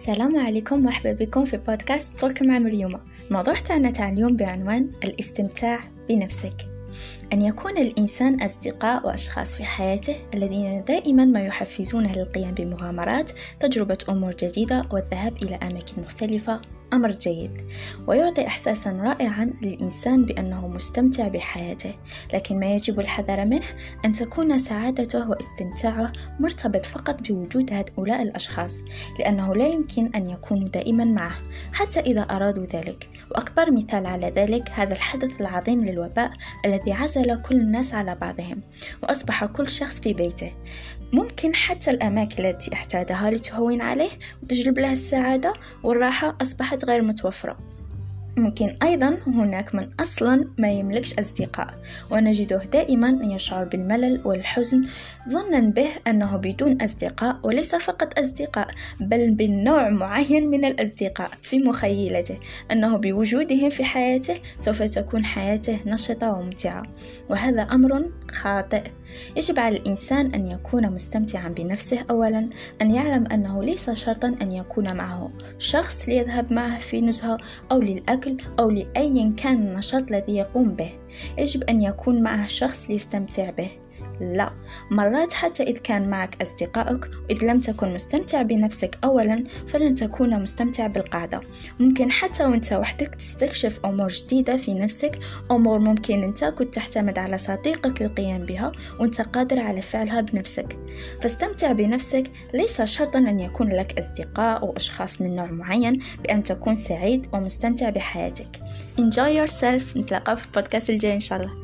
السلام عليكم مرحبا بكم في بودكاست طولك مع مريومة. الموضوع تاعنا تاع اليوم بعنوان الاستمتاع بنفسك. أن يكون الإنسان أصدقاء وأشخاص في حياته الذين دائما ما يحفزونه للقيام بمغامرات تجربة أمور جديدة والذهاب إلى أماكن مختلفة. أمر جيد. ويعطي إحساسا رائعا للإنسان بأنه مستمتع بحياته. لكن ما يجب الحذر منه؟ أن تكون سعادته واستمتاعه مرتبط فقط بوجود هؤلاء الأشخاص لأنه لا يمكن أن يكونوا دائما معه حتى إذا أرادوا ذلك. وأكبر مثال على ذلك هذا الحدث العظيم للوباء الذي عزل كل الناس على بعضهم وأصبح كل شخص في بيته. ممكن حتى الأماكن التي اعتادها لتهون عليه وتجلب له السعادة والراحة أصبحت غير متوفرة. ممكن أيضا هناك من أصلا ما يملكش أصدقاء ونجده دائما يشعر بالملل والحزن ظنا به أنه بدون أصدقاء وليس فقط أصدقاء بل بالنوع معين من الأصدقاء في مخيلته أنه بوجودهم في حياته سوف تكون حياته نشطة وممتعة. وهذا أمر خاطئ. يجب على الإنسان أن يكون مستمتعا بنفسه أولا أن يعلم أنه ليس شرطا أن يكون معه شخص ليذهب معه في نزهة أو للأكل أو لأي كان النشاط الذي يقوم به. يجب أن يكون معه شخص ليستمتع به. لا. مرات حتى إذ كان معك أصدقائك وإذ لم تكن مستمتع بنفسك أولا فلن تكون مستمتع بالقعدة. ممكن حتى وأنت وحدك تستكشف أمور جديدة في نفسك أمور ممكن أنت كنت تعتمد على صديقك للقيام بها وأنت قادر على فعلها بنفسك. فاستمتع بنفسك ليس شرطا أن يكون لك أصدقاء أو أشخاص من نوع معين بأن تكون سعيد ومستمتع بحياتك. Enjoy yourself. نتلاقى في البودكاست الجاي إن شاء الله.